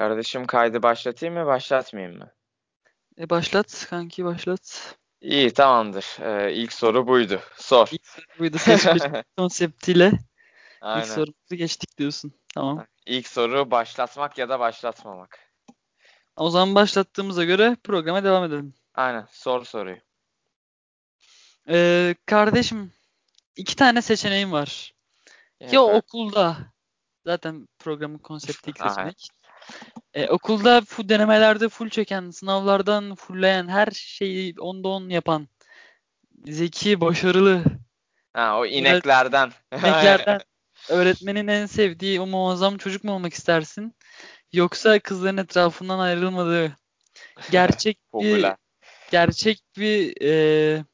Kardeşim kaydı başlatayım mı başlatmayayım mı? E başlat kanki başlat. İyi tamamdır. Ee, ilk soru buydu. Sor. İlk soru buydu seç bir konseptiyle. Aynen. İlk sorumuzu geçtik diyorsun. Tamam. İlk soru başlatmak ya da başlatmamak. O zaman başlattığımıza göre programa devam edelim. Aynen. Sor soruyu. Ee, kardeşim iki tane seçeneğim var. Ya Evet. okulda zaten programın konsepti ilk seçenek. Ee, okulda full denemelerde full çeken, sınavlardan fullleyen, her şeyi onda on yapan, zeki, başarılı, Ha, o ineklerden. renklerden öğretmenin en sevdiği o muazzam çocuk mu olmak istersin? Yoksa kızların etrafından ayrılmadığı gerçek bir gerçek bir e,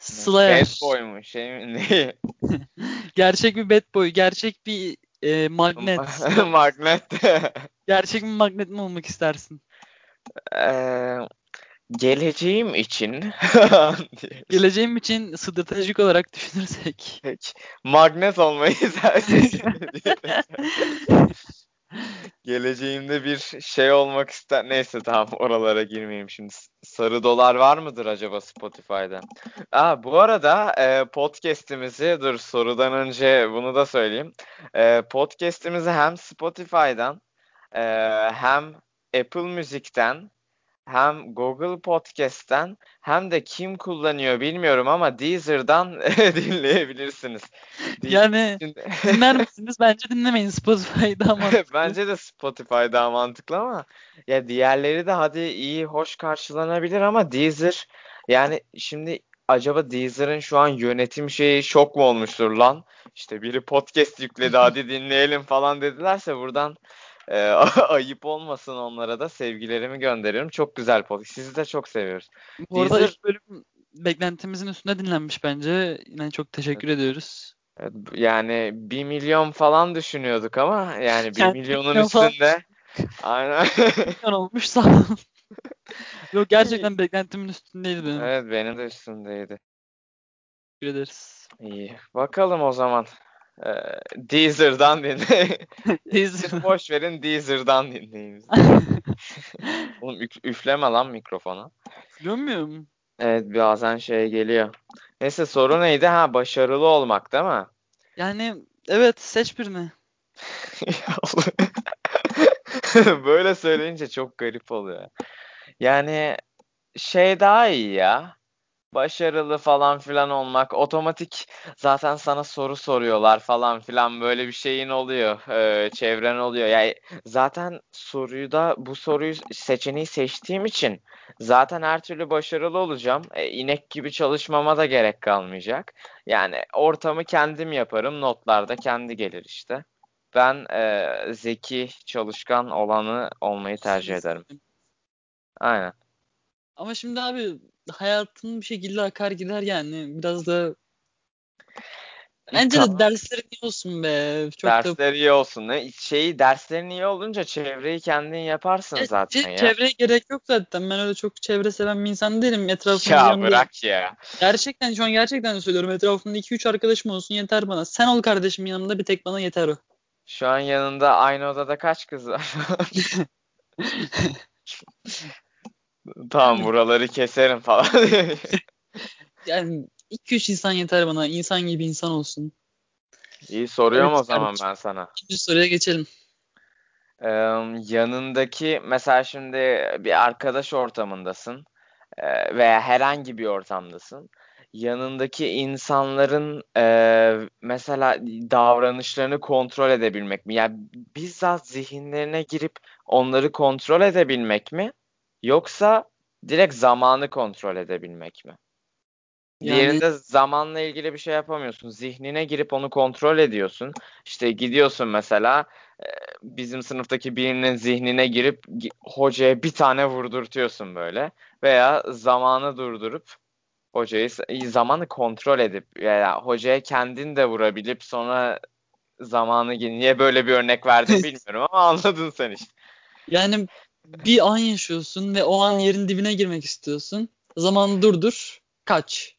slayer, Bad boy mu? Şey mi? Ne? gerçek bir bad boy, gerçek bir e, magnet, Magnet. Gerçek bir magnet mi olmak istersin? Ee, geleceğim için Geleceğim için stratejik olarak düşünürsek. Peki. Magnet olmayı tercih Geleceğimde bir şey olmak ister. Neyse tamam oralara girmeyeyim şimdi. Sarı dolar var mıdır acaba Spotify'da? Aa, bu arada e, podcast'imizi dur sorudan önce bunu da söyleyeyim. E, podcast'imizi hem Spotify'dan e, hem Apple Müzik'ten hem Google Podcast'ten hem de kim kullanıyor bilmiyorum ama Deezer'dan dinleyebilirsiniz. Yani dinler misiniz? Bence dinlemeyin Spotify'da ama. Bence de Spotify daha mantıklı ama ya diğerleri de hadi iyi hoş karşılanabilir ama Deezer yani şimdi acaba Deezer'ın şu an yönetim şeyi şok mu olmuştur lan? İşte biri podcast yükledi hadi dinleyelim falan dedilerse buradan e, ayıp olmasın onlara da sevgilerimi gönderiyorum. Çok güzel podcast. Sizi de çok seviyoruz. Bu arada Deezer- ilk bölüm beklentimizin üstünde dinlenmiş bence. Yine çok teşekkür ediyoruz. Evet, Yani 1 milyon falan düşünüyorduk ama yani 1 Yani bir milyonun milyon üstünde aynen. Milyon olmuş sağ olun. Yok gerçekten beklentimin üstündeydi benim. Evet benim de üstündeydi. Teşekkür ederiz. İyi. Bakalım o zaman. Ee, Deezer'dan dinle. Deezer. Boş verin Deezer'dan dinleyin. Oğlum üf- üfleme lan mikrofona. Musun? Evet bazen şey geliyor. Neyse soru neydi? Ha başarılı olmak değil mi? Yani evet seç birini. Böyle söyleyince çok garip oluyor. Yani şey daha iyi ya. Başarılı falan filan olmak. Otomatik zaten sana soru soruyorlar falan filan böyle bir şeyin oluyor. Ee, çevren oluyor. Yani zaten soruyu da bu soruyu seçeneği seçtiğim için zaten her türlü başarılı olacağım. E, inek gibi çalışmama da gerek kalmayacak. Yani ortamı kendim yaparım. Notlar da kendi gelir işte. Ben e, zeki, çalışkan olanı olmayı tercih ederim. Aynen. Ama şimdi abi hayatın bir şekilde akar gider yani. Biraz da Bence de derslerin iyi olsun be. Çok da Dersler iyi olsun. Ne? Şeyi derslerin iyi olunca çevreyi kendin yaparsın E, zaten ya. Çevreye gerek yok zaten. Ben öyle çok çevre seven bir insan değilim. Etrafımda Ya bırak ya. Gerçekten şu an gerçekten söylüyorum. Etrafımda 2-3 arkadaşım olsun yeter bana. Sen ol kardeşim yanımda bir tek bana yeter o. Şu an yanında aynı odada kaç kız var? Tamam buraları keserim falan. Yani 2-3 insan yeter bana. İnsan gibi insan olsun. İyi soruyorum Evet, o zaman ben sana. İkinci soruya geçelim. Ee, yanındaki mesela şimdi bir arkadaş ortamındasın e, veya herhangi bir ortamdasın. Yanındaki insanların e, mesela davranışlarını kontrol edebilmek mi? Yani bizzat zihinlerine girip onları kontrol edebilmek mi? Yoksa direkt zamanı kontrol edebilmek mi? Yani- Diğerinde zamanla ilgili bir şey yapamıyorsun. Zihnine girip onu kontrol ediyorsun. İşte gidiyorsun mesela e, bizim sınıftaki birinin zihnine girip gi- hocaya bir tane vurdurtuyorsun böyle. Veya zamanı durdurup hocayı zamanı kontrol edip veya hocaya kendin de vurabilip sonra zamanı niye böyle bir örnek verdim bilmiyorum ama anladın sen işte. Yani bir an yaşıyorsun ve o an yerin dibine girmek istiyorsun. Zamanı durdur. Kaç.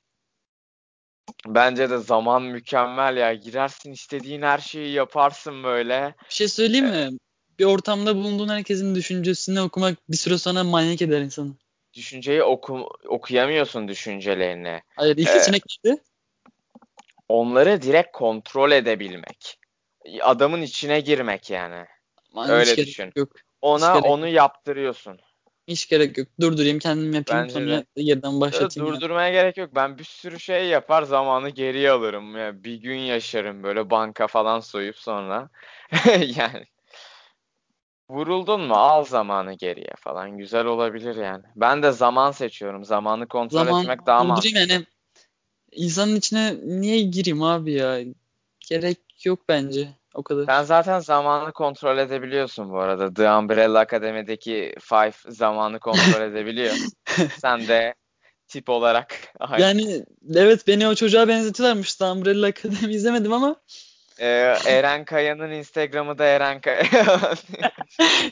Bence de zaman mükemmel ya. Girersin istediğin her şeyi yaparsın böyle. Bir şey söyleyeyim mi? bir ortamda bulunduğun herkesin düşüncesini okumak bir süre sonra manyak eder insanı. Düşünceyi oku, okuyamıyorsun düşüncelerini. Hayır ilk Ee, seçenek neydi? Onları direkt kontrol edebilmek. Adamın içine girmek yani. Aman öyle düşün. Yok. Ona gerek onu yaptırıyorsun. Hiç gerek yok. Durdurayım kendim yapayım Bence sonra de. başlatayım. yani. Durdurmaya gerek yok. Ben bir sürü şey yapar zamanı geriye alırım. Yani bir gün yaşarım böyle banka falan soyup sonra. yani vuruldun mu al zamanı geriye falan. Güzel olabilir yani. Ben de zaman seçiyorum. Zamanı kontrol Zaman etmek daha mantıklı. yani. İnsanın içine niye gireyim abi ya? Gerek yok bence. O kadar. Sen zaten zamanı kontrol edebiliyorsun bu arada. The Umbrella Academy'deki Five zamanı kontrol edebiliyor. Sen de tip olarak aynı. Yani evet beni o çocuğa benzetiyorlarmış. Daha Umbrella Academy izlemedim ama Ee, Eren Kaya'nın Instagram'ı da Eren Kaya.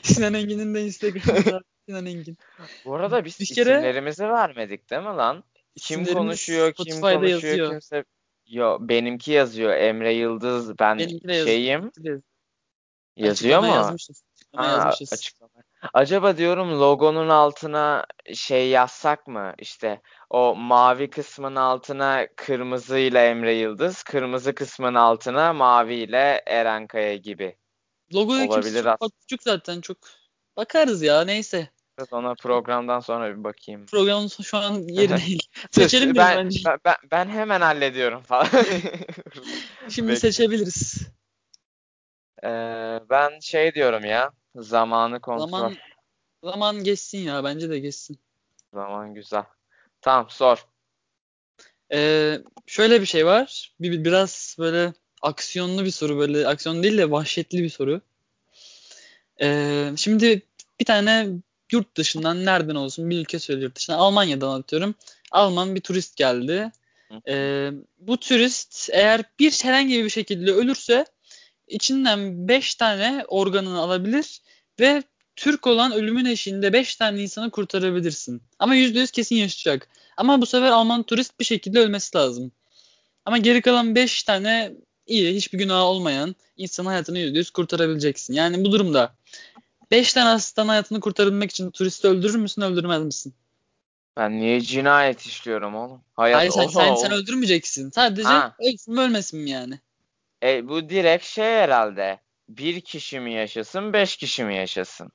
Sinan Engin'in de Instagram'da Sinan Engin. Bu arada biz Bir kere- isimlerimizi vermedik değil mi lan? Kim konuşuyor, kim konuşuyor, yazıyor. kimse... Yo, benimki yazıyor. Emre Yıldız, ben Benimki de yazıyor. şeyim. Yazıyor. Mu? Yazmışız. Açıklama Ha, yazmışız. açıklama. Acaba diyorum logonun altına şey yazsak mı? İşte o mavi kısmın altına kırmızıyla Emre Yıldız, kırmızı kısmın altına maviyle Eren Kaya gibi. Logoyu kimse çok küçük zaten çok. Bakarız ya neyse. Ona programdan sonra bir bakayım. Programın şu an yeri değil. Seçelim ben, bence. ben, ben, ben hemen hallediyorum falan. Şimdi Bekle. seçebiliriz. Ee, ben şey diyorum ya. Zamanı kontrol. Zaman zaman geçsin ya bence de geçsin. Zaman güzel. Tamam sor. Ee, şöyle bir şey var. Bir, bir- biraz böyle aksiyonlu bir soru böyle aksiyon değil de vahşetli bir soru. Ee, şimdi bir tane yurt dışından nereden olsun bir ülke söyle yurt dışından Almanya'dan atıyorum. Alman bir turist geldi. Ee, bu turist eğer bir herhangi bir şekilde ölürse içinden 5 tane organını alabilir ve Türk olan ölümün eşiğinde 5 tane insanı kurtarabilirsin. Ama %100 kesin yaşayacak. Ama bu sefer Alman turist bir şekilde ölmesi lazım. Ama geri kalan 5 tane iyi, hiçbir günahı olmayan insanın hayatını %100 kurtarabileceksin. Yani bu durumda 5 tane hastanın hayatını kurtarabilmek için turisti öldürür müsün, öldürmez misin? Ben niye cinayet işliyorum oğlum? Hayat Hayır sen, Oho, sen, sen öldürmeyeceksin. Sadece Ha. ölsün mü ölmesin mi yani? E, bu direkt şey herhalde. Bir kişi mi yaşasın, beş kişi mi yaşasın?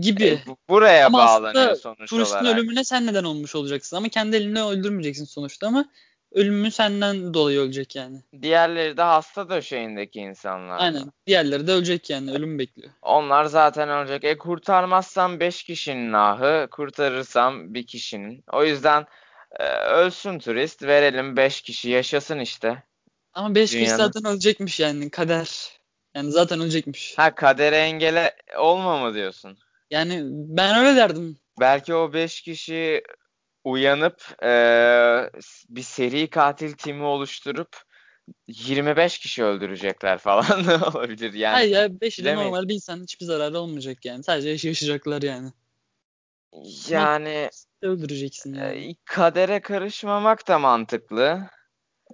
Gibi. E, bu- buraya Ama bağlanıyor sonuç turistin olarak. ölümüne sen neden olmuş olacaksın. Ama kendi eline öldürmeyeceksin sonuçta ama ölümü senden dolayı ölecek yani. Diğerleri de hasta döşeğindeki insanlar. Aynen. Diğerleri de ölecek yani. Ölüm bekliyor. Onlar zaten ölecek. E kurtarmazsam 5 kişinin ahı, kurtarırsam bir kişinin. O yüzden e, ölsün turist, verelim 5 kişi yaşasın işte. Ama 5 kişi zaten ölecekmiş yani. Kader. Yani zaten ölecekmiş. Ha kadere engele olma mı diyorsun? Yani ben öyle derdim. Belki o 5 kişi uyanıp e, bir seri katil timi oluşturup 25 kişi öldürecekler falan olabilir yani. Hayır ya 5'i de normal bir insan. Hiçbir zararı olmayacak yani. Sadece yaşayacaklar yani. Yani Öldüreceksin yani. e, kadere karışmamak da mantıklı.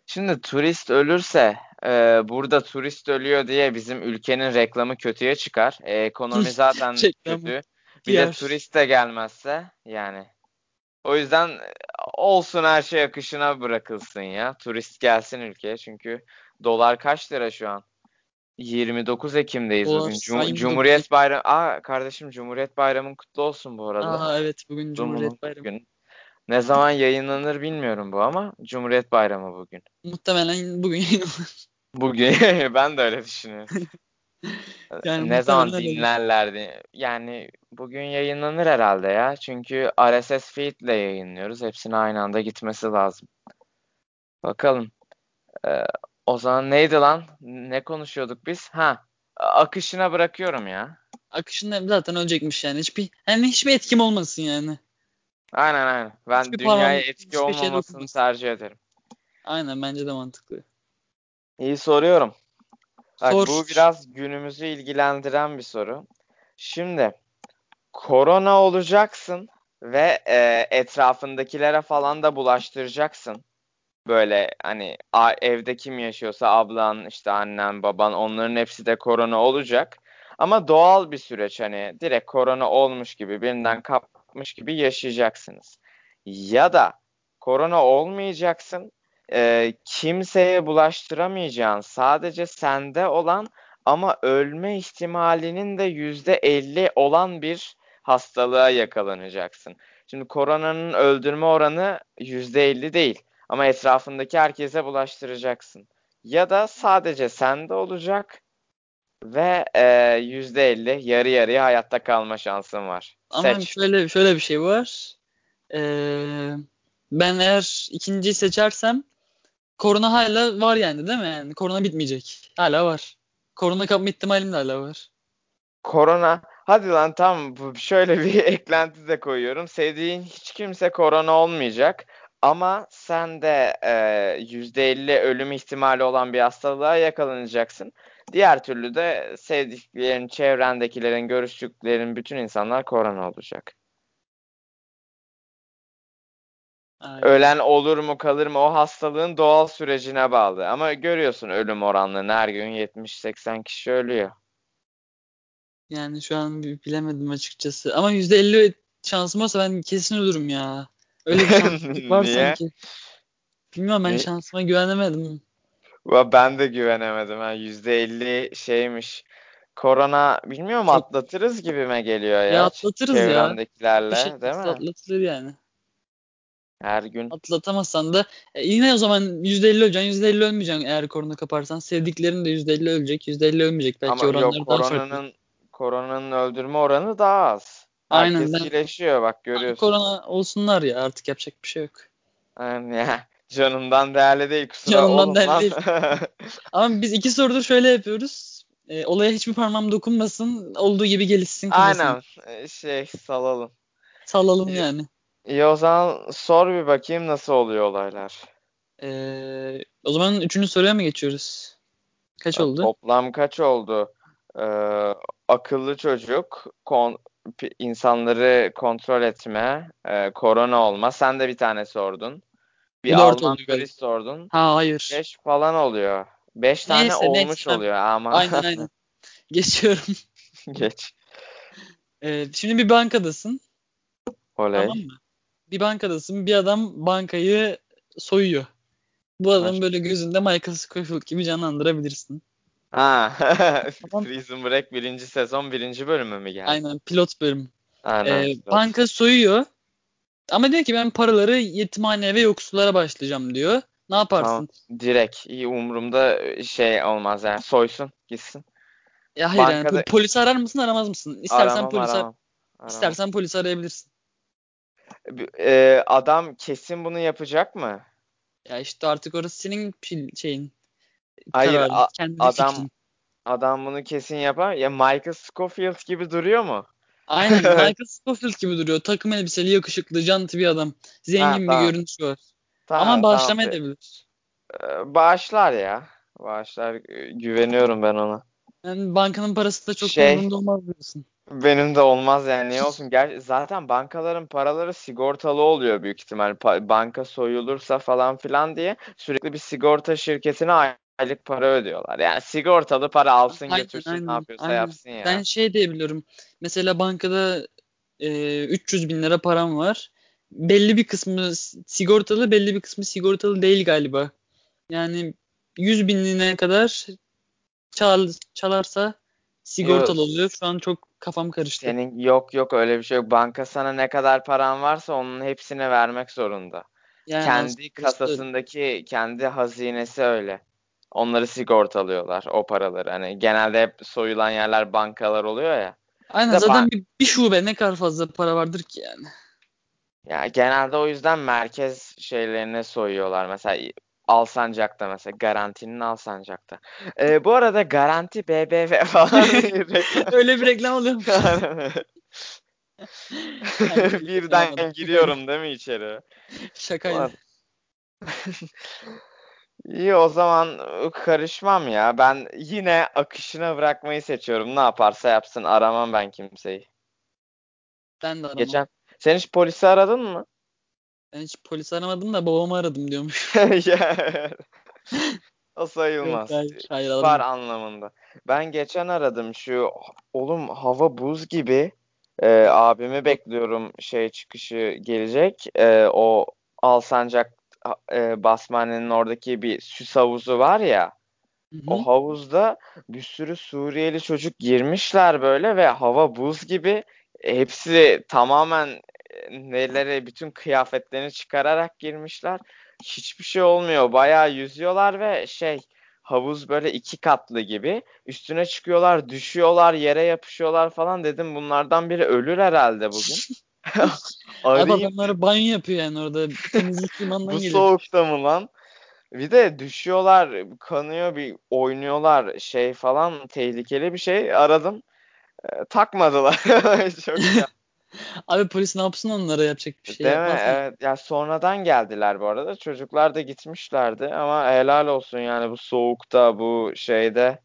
Şimdi turist ölürse e, burada turist ölüyor diye bizim ülkenin reklamı kötüye çıkar. E, ekonomi zaten kötü. Bir de turist de gelmezse yani. O yüzden e, olsun her şey akışına bırakılsın ya. Turist gelsin ülkeye çünkü dolar kaç lira şu an? 29 Ekim'deyiz Dolar bugün. Cum- 29 Cumhuriyet Bayramı. Aa kardeşim Cumhuriyet Bayramın kutlu olsun bu arada. Aa evet bugün Cumhuriyet Dum'un Bayramı. bugün. Ne zaman yayınlanır bilmiyorum bu ama Cumhuriyet Bayramı bugün. Muhtemelen bugün yayınlanır. Bugün ben de öyle düşünüyorum. Yani Ne zaman muhtemelen öyle. dinlerlerdi? Yani bugün yayınlanır herhalde ya. Çünkü RSS feed ile yayınlıyoruz. Hepsine aynı anda gitmesi lazım. Bakalım. Ee, o zaman neydi lan? Ne konuşuyorduk biz? Ha, akışına bırakıyorum ya. Akışında zaten ölecekmiş yani. Hiçbir yani hiçbir etkim olmasın yani. Aynen aynen. Ben Hiçbir dünyaya param- etki şey olmamasını dokunmasın. tercih ederim. Aynen bence de mantıklı. İyi soruyorum. Bak Sor. bu biraz günümüzü ilgilendiren bir soru. Şimdi korona olacaksın ve e, etrafındakilere falan da bulaştıracaksın. Böyle hani a- evde kim yaşıyorsa ablan, işte annen, baban onların hepsi de korona olacak. Ama doğal bir süreç hani direkt korona olmuş gibi birinden kapmış gibi yaşayacaksınız. Ya da korona olmayacaksın, e, kimseye bulaştıramayacağın, sadece sende olan ama ölme ihtimalinin de yüzde elli olan bir hastalığa yakalanacaksın. Şimdi koronanın öldürme oranı yüzde elli değil ama etrafındaki herkese bulaştıracaksın. Ya da sadece sende olacak ve e, yüzde elli yarı yarıya hayatta kalma şansın var. Ama Seç. şöyle şöyle bir şey var. Ee, ben eğer ikinciyi seçersem korona hala var yani değil mi? Yani korona bitmeyecek. Hala var. Korona kapma ihtimalim de hala var. Korona. Hadi lan tamam şöyle bir eklenti de koyuyorum. Sevdiğin hiç kimse korona olmayacak. Ama sen de e, %50 ölüm ihtimali olan bir hastalığa yakalanacaksın. Diğer türlü de sevdiklerin, çevrendekilerin, görüştüklerin bütün insanlar korona olacak. Aynen. Ölen olur mu kalır mı o hastalığın doğal sürecine bağlı. Ama görüyorsun ölüm oranlarını her gün 70-80 kişi ölüyor. Yani şu an bi- bilemedim açıkçası. Ama %50 şansım olsa ben kesin ölürüm ya. Öyle bir şanssızlık var sanki. Bilmiyorum ben şansıma güvenemedim. Ben de güvenemedim. Ha. %50 şeymiş. Korona bilmiyorum atlatırız gibime geliyor Ya ya. atlatırız ya. Çevrendekilerle şekilde değil mi? atlatılır yani. Her gün. Atlatamazsan da e, yine o zaman %50 öleceksin, %50 ölmeyeceksin eğer korona kaparsan. Sevdiklerin de %50 ölecek, %50 ölmeyecek. Belki Ama yok oranları daha farklı. koronanın koronanın öldürme oranı daha az. Aynen, Herkes iyileşiyor bak görüyorsun. Korona olsunlar ya artık yapacak bir şey yok. Yani ya, canımdan değerli değil kusura Canımdan olun değerli lan. değil. Ama biz iki sorudur şöyle yapıyoruz. E, olaya hiçbir parmağım dokunmasın, olduğu gibi gelişsin. Aynen. Ee, Şey salalım. Salalım İyi. yani. İyi o zaman sor bir bakayım nasıl oluyor olaylar. E, o zaman üçüncü soruya mı geçiyoruz? Kaç oldu? Toplam kaç oldu? Ee, akıllı çocuk, kon- insanları kontrol etme, e, korona olma. Sen de bir tane sordun. Bir Dört Alman turist sordun. Ha hayır. Beş falan oluyor. Beş tane Neyse, olmuş tamam. oluyor ama Aynen aynen. Geçiyorum. geç. E, şimdi bir bankadasın. Oley. Tamam mı? Bir bankadasın. Bir adam bankayı soyuyor. Bu adam böyle gözünde Michael Scofield gibi canlandırabilirsin. Ha. Prison Break birinci sezon birinci bölümü mü geldi? Aynen pilot bölüm. Aynen. Ee, banka soyuyor. Ama diyor ki ben paraları yetimhaneye ve yoksullara başlayacağım diyor. Ne yaparsın? Tamam. Direkt. iyi umurumda şey olmaz yani. Soysun gitsin. Ya hayır yani Bankada- po- polisi arar mısın aramaz mısın? İstersen Aramam, polisi aramam. Aramam. istersen polisi arayabilirsin. Ee, adam kesin bunu yapacak mı? Ya işte artık orası senin şeyin. Hayır, a- adam- fikrin. Adam bunu kesin yapar. Ya Michael Scofield gibi duruyor mu? Aynen Michael Scofield gibi duruyor. Takım elbiseli, yakışıklı, janti bir adam. Zengin Ha, bir tamam. görünüşü var. Tamam, Ama bağışlama tamam. Bağışlar ya. Bağışlar. Güveniyorum ben ona. Yani bankanın parası da çok Şey- umurumda olmaz diyorsun. Benim de olmaz yani niye olsun? Ger zaten bankaların paraları sigortalı oluyor büyük ihtimal. Pa- banka soyulursa falan filan diye sürekli bir sigorta şirketine ay- aylık para ödüyorlar. Yani sigortalı para alsın Aynen, götürsün aynen, ne yapıyorsa aynen. yapsın ya. Ben şey diyebiliyorum. Mesela bankada e, 300 bin lira param var. Belli bir kısmı sigortalı, belli bir kısmı sigortalı değil galiba. Yani 100 binliğine kadar çal, çalarsa sigortalı Yok. oluyor. Şu an çok kafam karıştı. Senin yok yok öyle bir şey yok. Banka sana ne kadar paran varsa onun hepsini vermek zorunda. Yani kendi işte kasasındaki kendi hazinesi öyle. Onları sigortalıyorlar o paraları. Hani genelde hep soyulan yerler bankalar oluyor ya. Aynen Da zaten bir, bir şube ne kadar fazla para vardır ki yani. Ya genelde o yüzden merkez şeylerine soyuyorlar. Mesela Alsancak'ta mesela garantinin Alsancak'ta. Ee, bu arada garanti BBV falan Öyle bir reklam oluyor. Birden giriyorum değil mi içeri? Şakaydı. İyi o zaman karışmam ya. Ben yine akışına bırakmayı seçiyorum. Ne yaparsa yapsın. Aramam ben kimseyi. Ben de aramam. Geçen sen hiç polisi aradın mı? Ben hiç polis aramadım da babamı aradım diyormuş. O sayılmaz. Yok, hayır, hayır, alamam. anlamında. Ben geçen aradım şu oğlum hava buz gibi. Ee, abimi bekliyorum şey çıkışı gelecek. Ee, o Alsancak e, Basmane'nin oradaki bir süs havuzu var ya. Hı hı. O havuzda bir sürü Suriyeli çocuk girmişler böyle ve hava buz gibi. Hepsi tamamen e, neleri bütün kıyafetlerini çıkararak girmişler. Hiçbir şey olmuyor. Bayağı yüzüyorlar ve şey havuz böyle iki katlı gibi. Üstüne çıkıyorlar, düşüyorlar, yere yapışıyorlar falan dedim. Bunlardan biri ölür herhalde bugün. Abi Arayayım adamlar banyo yapıyor yani orada. Temizlik limandan bu geliyor. soğukta mı lan? Bir de düşüyorlar, kanıyor bir oynuyorlar şey falan tehlikeli bir şey. Aradım. e, takmadılar. Çok. Abi polis ne yapsın onlara yapacak bir şey Değil mi? yapmaz mı? Evet. Ya sonradan geldiler bu arada. Çocuklar da gitmişlerdi ama helal olsun yani bu soğukta, bu şeyde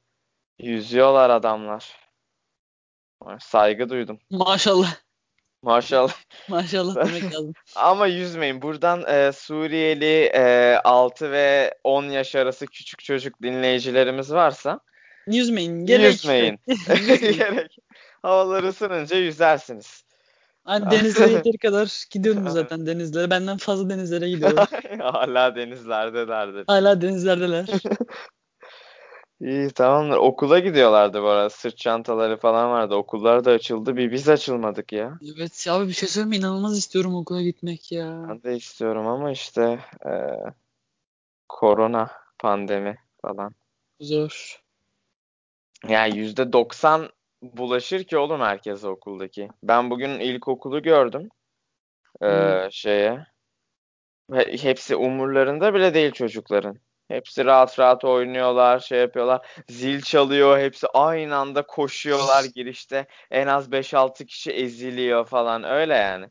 yüzüyorlar adamlar. Saygı duydum. Maşallah. Maşallah. Maşallah demek lazım. Ama yüzmeyin. Buradan e, Suriyeli e, 6 ve 10 yaş arası küçük çocuk dinleyicilerimiz varsa Yüzmeyin. Gerek. Yüzmeyin. Gerek. Havalar ısınınca yüzersiniz. Hani denizlere yeteri kadar gidiyorum zaten denizlere. Benden fazla denizlere gidiyorlar. Hala denizlerde derdi. Hala denizlerdeler. İyi tamamdır. Okula gidiyorlardı bu arada. Sırt çantaları falan vardı. Okullar da açıldı. Bir biz açılmadık ya. Evet ya abi bir şey söyleyeyim mi? İnanılmaz istiyorum okula gitmek ya. Ben de istiyorum ama işte e, korona pandemi falan. Zor. Yani yüzde doksan bulaşır ki oğlum herkese okuldaki. Ben bugün ilkokulu gördüm. Ee, Hmm. şeye. Hepsi umurlarında bile değil çocukların. Hepsi rahat rahat oynuyorlar, şey yapıyorlar. Zil çalıyor, hepsi aynı anda koşuyorlar girişte. En az 5-6 kişi eziliyor falan. Öyle yani.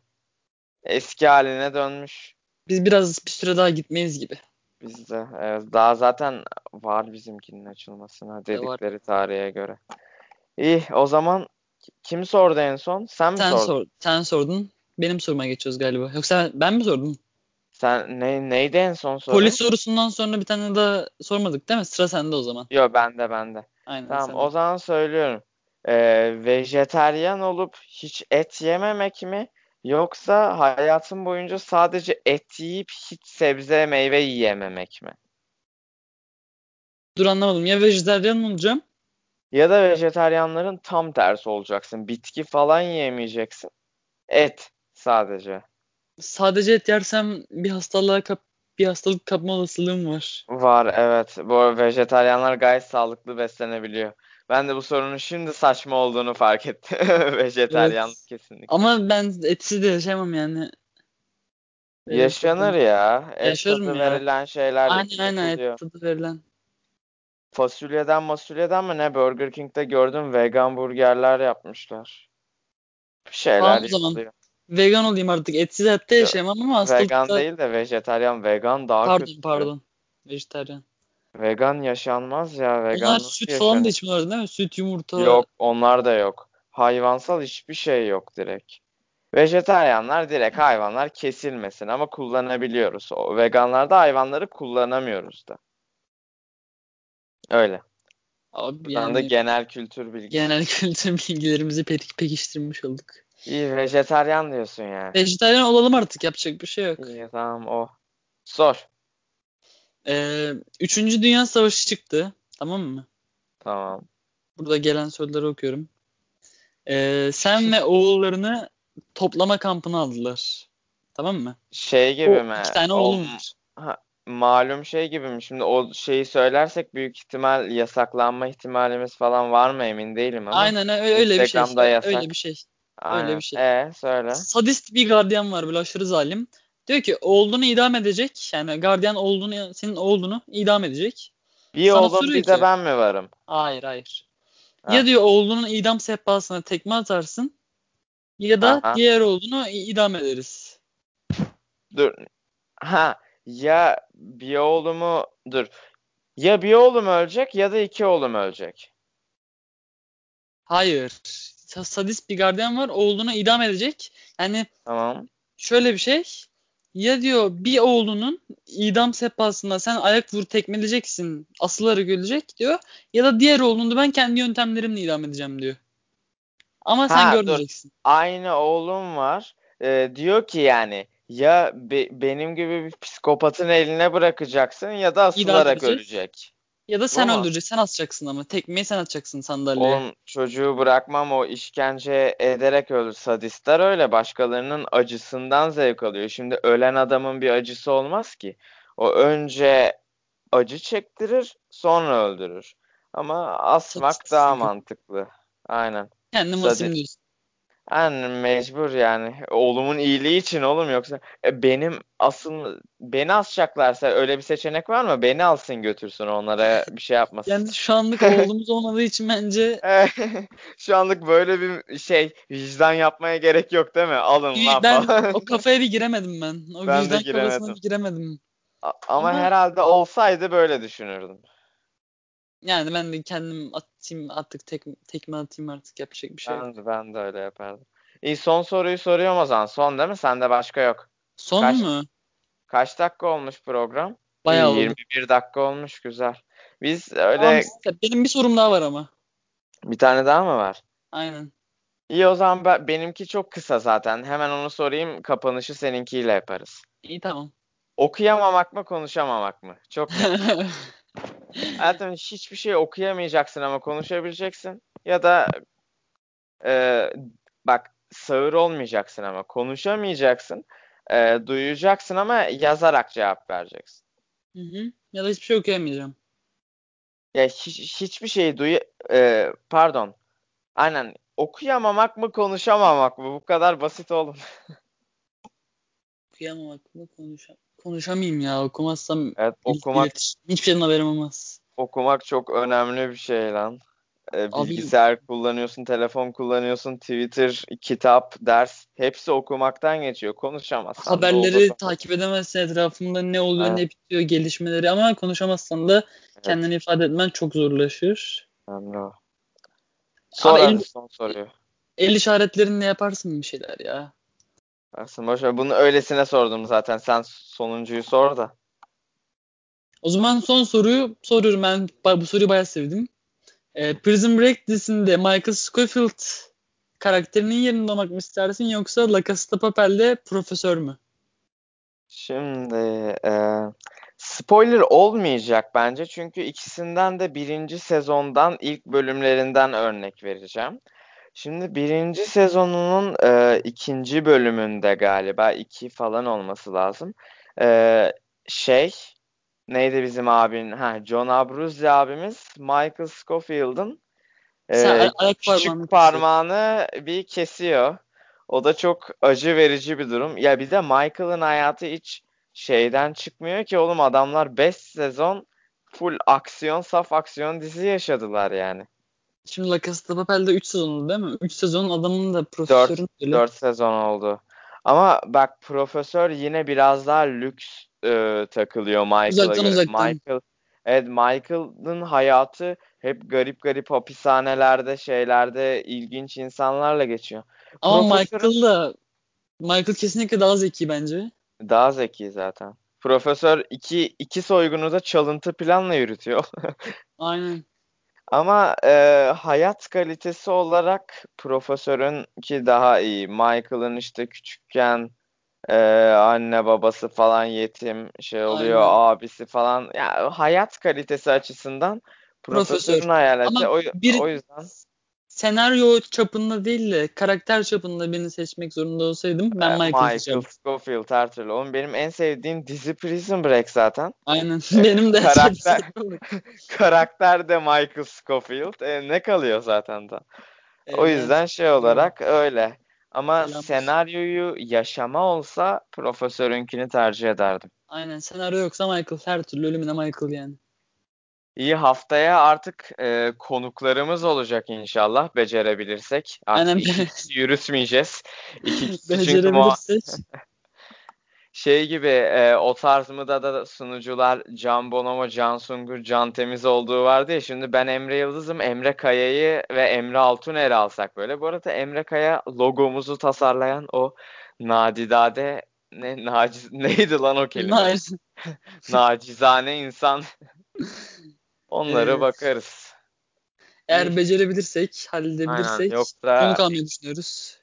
Eski haline dönmüş. Biz biraz bir süre daha gitmeyiz gibi. Bizde. Evet, daha zaten var bizimkinin açılmasına dedikleri tarihe göre. İyi, o zaman kim sordu en son? Sen mi Sen sordun? sor, sen sordun. Benim soruma geçiyoruz galiba. Yoksa ben mi sordum? Sen ne neydi en son sorun? Polis sorusundan sonra bir tane daha sormadık değil mi? Sıra sende o zaman. Yok bende bende. Aynen Tamam sende. o zaman söylüyorum. Ee, vejeteryan olup hiç et yememek mi? Yoksa hayatın boyunca sadece et yiyip hiç sebze meyve yiyememek mi? Dur anlamadım. Ya vejetaryen olacağım? Ya da vejeteryanların tam tersi olacaksın. Bitki falan yiyemeyeceksin. Et sadece. Sadece et yersem bir hastalığa kap bir hastalık kapma olasılığım var. Var evet. Bu arada vejetaryenler gayet sağlıklı beslenebiliyor. Ben de bu sorunun şimdi saçma olduğunu fark ettim. Vejetaryen Evet. kesinlikle. Ama ben etsiz de yaşayamam yani. Yaşanır ya. Et Yaşarım tadı ya. verilen şeyler Aynen aynen et tadı verilen. Fasulyeden masulyeden mi ne? Burger King'de gördüm vegan burgerler yapmışlar. Bir şeyler Tamam yapılıyor. Vegan olayım artık. Etsiz hayatta yaşayamam ama Vegan hastalıkta... değil de vejetaryen. Vegan daha Pardon kötü. pardon. Vejetaryen. Vegan yaşanmaz ya. Vegan Onlar süt falan da yaşanır? içmiyorlar değil mi? Süt, yumurta. Yok, onlar da yok. Hayvansal hiçbir şey yok direkt. Vejetaryenler direkt hayvanlar kesilmesin ama kullanabiliyoruz. O veganlarda hayvanları kullanamıyoruz da. Abi Öyle. Buradan da yani genel kültür bilgisi. genel kültür bilgilerimizi pek pekiştirmiş olduk. İyi vejetaryen diyorsun yani. Vejetaryen olalım artık. Yapacak bir şey yok. İyi tamam o. Sor. Ee, Üçüncü Dünya Savaşı çıktı. Tamam mı? Tamam. Burada gelen soruları okuyorum. Ee, sen ve oğullarını toplama kampına aldılar. Tamam mı? Şey gibi O mi? iki tane oğlum var. ha, malum şey gibi mi? Şimdi o şeyi söylersek büyük ihtimal yasaklanma ihtimalimiz falan var mı emin değilim ama. Aynen öyle bir şey. Instagram'da yasak. Öyle bir şey. Aynen. bir şey. E söyle. Sadist bir gardiyan var böyle aşırı zalim. Diyor ki oğlunu idam edecek. Yani gardiyan oğlunu senin oğlunu idam edecek. Bir Sana oğlum bir de ki- ben mi varım? Hayır hayır. Ha. Ya diyor oğlunun idam sehpasına tekme atarsın ya da Aha. diğer oğlunu idam ederiz. Dur. Ha ya bir oğlumu dur. Ya bir oğlum ölecek ya da iki oğlum ölecek. Hayır. Sa- Sadist bir gardiyan var oğlunu idam edecek. Yani Tamam. şöyle bir şey. Ya diyor bir oğlunun idam sehpasında sen ayak vur tekmeleyeceksin, asıları gülecek diyor. Ya da diğer oğlunu ben kendi yöntemlerimle idam edeceğim diyor. Ama sen Ha, dur. görmeyeceksin. Aynı oğlum var. Ee, diyor ki yani ya be- benim gibi bir psikopatın eline bırakacaksın ya da asılarak ölecek. Ya da sen mu? öldüreceksin, sen asacaksın ama. Tekmeyi sen atacaksın sandalyeye. Oğlum çocuğu bırakmam o işkence ederek ölür. Sadistler öyle başkalarının acısından zevk alıyor. Şimdi ölen adamın bir acısı olmaz ki. O önce acı çektirir sonra öldürür. Ama asmak Sadist daha mantıklı. Aynen. Kendim Sadist. asayım diyorsun. Yani mecbur yani. Oğlumun iyiliği için oğlum yoksa e, benim asıl beni asacaklarsa öyle bir seçenek var mı? Beni alsın götürsün onlara bir şey yapmasın. Yani şu anlık oğlumuz olmadığı için bence Şu anlık böyle bir şey vicdan yapmaya gerek yok değil mi? Alın lan ben falan. o kafaya bir giremedim ben. O Ben de vicdan giremedim. kafasına bir giremedim. A- Ama Ama- herhalde olsaydı böyle düşünürdüm. Yani ben de kendim atayım artık tek, tekme atayım artık yapacak bir şey yok. Ben de, ben de öyle yapardım. İyi son soruyu soruyorum o zaman. Son değil mi? Sende başka yok. Son Kaç- mu? Kaç dakika olmuş program? Bayağı İyi, oldu. 21 dakika olmuş güzel. Biz öyle Tamam, benim bir sorum daha var ama. bir tane daha mı var? Aynen. İyi o zaman ben, benimki çok kısa zaten. Hemen onu sorayım. Kapanışı seninkiyle yaparız. İyi tamam. Okuyamamak mı konuşamamak mı? Çok Hayatım hiçbir şey okuyamayacaksın ama konuşabileceksin. Ya da e, bak sağır olmayacaksın ama konuşamayacaksın. E, duyacaksın ama yazarak cevap vereceksin. Hı hı. Ya da hiçbir şey okuyamayacağım. Ya hiç, hiçbir şeyi duy e, pardon. Aynen okuyamamak mı konuşamamak mı? Bu kadar basit oğlum. Okuyamamak mı konuşam konuşamayayım ya okumazsam Evet okumak iletişim- hiçbir şeyden haberim olmaz. okumak çok önemli bir şey lan. E, Abi- bilgisayar kullanıyorsun, telefon kullanıyorsun, Twitter, kitap, ders hepsi okumaktan geçiyor. Konuşamazsan da Haberleri olur. takip edemezsin etrafında ne oluyor Evet. ne bitiyor gelişmeleri ama konuşamazsan da kendini ifade etmen çok zorlaşır. Önemli o. Abi hadi el- son soruyu. El işaretlerinle yaparsın bir şeyler ya. Versin boş ver. Bunu öylesine sordum zaten. Sen sonuncuyu sor da. O zaman son soruyu soruyorum ben bu soruyu bayağı sevdim. Ee, Prison Break dizisinde Michael Scofield karakterinin yerinde olmak mı istersin yoksa La Casa de Papel'de profesör mü? Şimdi e, spoiler olmayacak bence çünkü ikisinden de birinci sezondan ilk bölümlerinden örnek vereceğim. Şimdi birinci sezonunun e, ikinci bölümünde galiba iki falan olması lazım. E, şey neydi bizim abinin? Ha, John Abruzzi abimiz Michael Scofield'ın e, küçük parmağını parmağını bir kesiyor. O da çok acı verici bir durum. Ya bir de Michael'ın hayatı hiç şeyden çıkmıyor ki oğlum adamlar 5 sezon full aksiyon, saf aksiyon dizi yaşadılar yani. Şimdi La Casa de Papel'de 3 sezon oldu değil mi? 3 sezon adamın da profesörün öyle. 4 sezon oldu. Ama bak profesör yine biraz daha lüks e, takılıyor Michael'a Uzaktan göre. uzaktan. Michael, evet Michael'ın hayatı hep garip garip hapishanelerde, şeylerde ilginç insanlarla geçiyor. Ama Profesörün- Michael da Michael kesinlikle daha zeki bence. Daha zeki zaten. Profesör iki, iki soygunu da çalıntı planla yürütüyor. Aynen. Ama e, hayat kalitesi olarak profesörünki daha iyi. Michael'ın işte küçükken e, anne babası falan yetim şey oluyor, Aynen. abisi falan. Ya hayat kalitesi açısından Profesör. profesörün hayaleti. Ama O, bir- o yüzden Senaryo çapında değil de karakter çapında birini seçmek zorunda olsaydım ben Michael Michael seçerdim. Scofield her türlü. Oğlum benim en sevdiğim dizi Prison Break zaten. Aynen. Benim de Karakter- Karakter de Michael Scofield. E, ne kalıyor zaten da. O Evet. yüzden şey olarak öyle. Ama Selam. senaryoyu yaşama olsa profesörünkini tercih ederdim. Aynen. Senaryo yoksa Michael. Her türlü ölümüne Michael yani. İyi haftaya artık e, konuklarımız olacak inşallah becerebilirsek. Artık Aynen. kişi yürütmeyeceğiz. İki kişi çünkü muha- Becerebilirsek. şey gibi e, o tarz mı da da sunucular Can Bonomo, Can Sungur, Can Temiz olduğu vardı ya. Şimdi ben Emre Yıldız'ım. Emre Kaya'yı ve Emre Altuner'i alsak böyle. Bu arada Emre Kaya logomuzu tasarlayan o nadidade ne naciz neydi lan o kelime? Naciz. Nacizane insan. Onlara Evet. bakarız. Eğer becerebilirsek, halledebilirsek Aynen. Yoksa konuk almayı düşünüyoruz.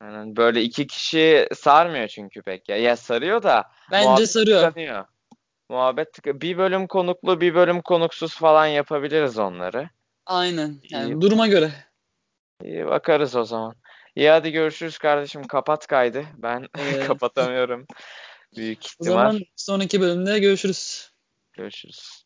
aynen, böyle iki kişi sarmıyor çünkü pek ya. Ya sarıyor da Bence sarıyor. tıkanıyor. Muhabbet tıka- bir bölüm konuklu bir bölüm konuksuz falan yapabiliriz onları. Aynen. Yani İyi. duruma göre. İyi bakarız o zaman. İyi hadi görüşürüz kardeşim. Kapat kaydı. Ben Ee, kapatamıyorum. Büyük o ihtimal. zaman sonraki bölümde görüşürüz. Görüşürüz.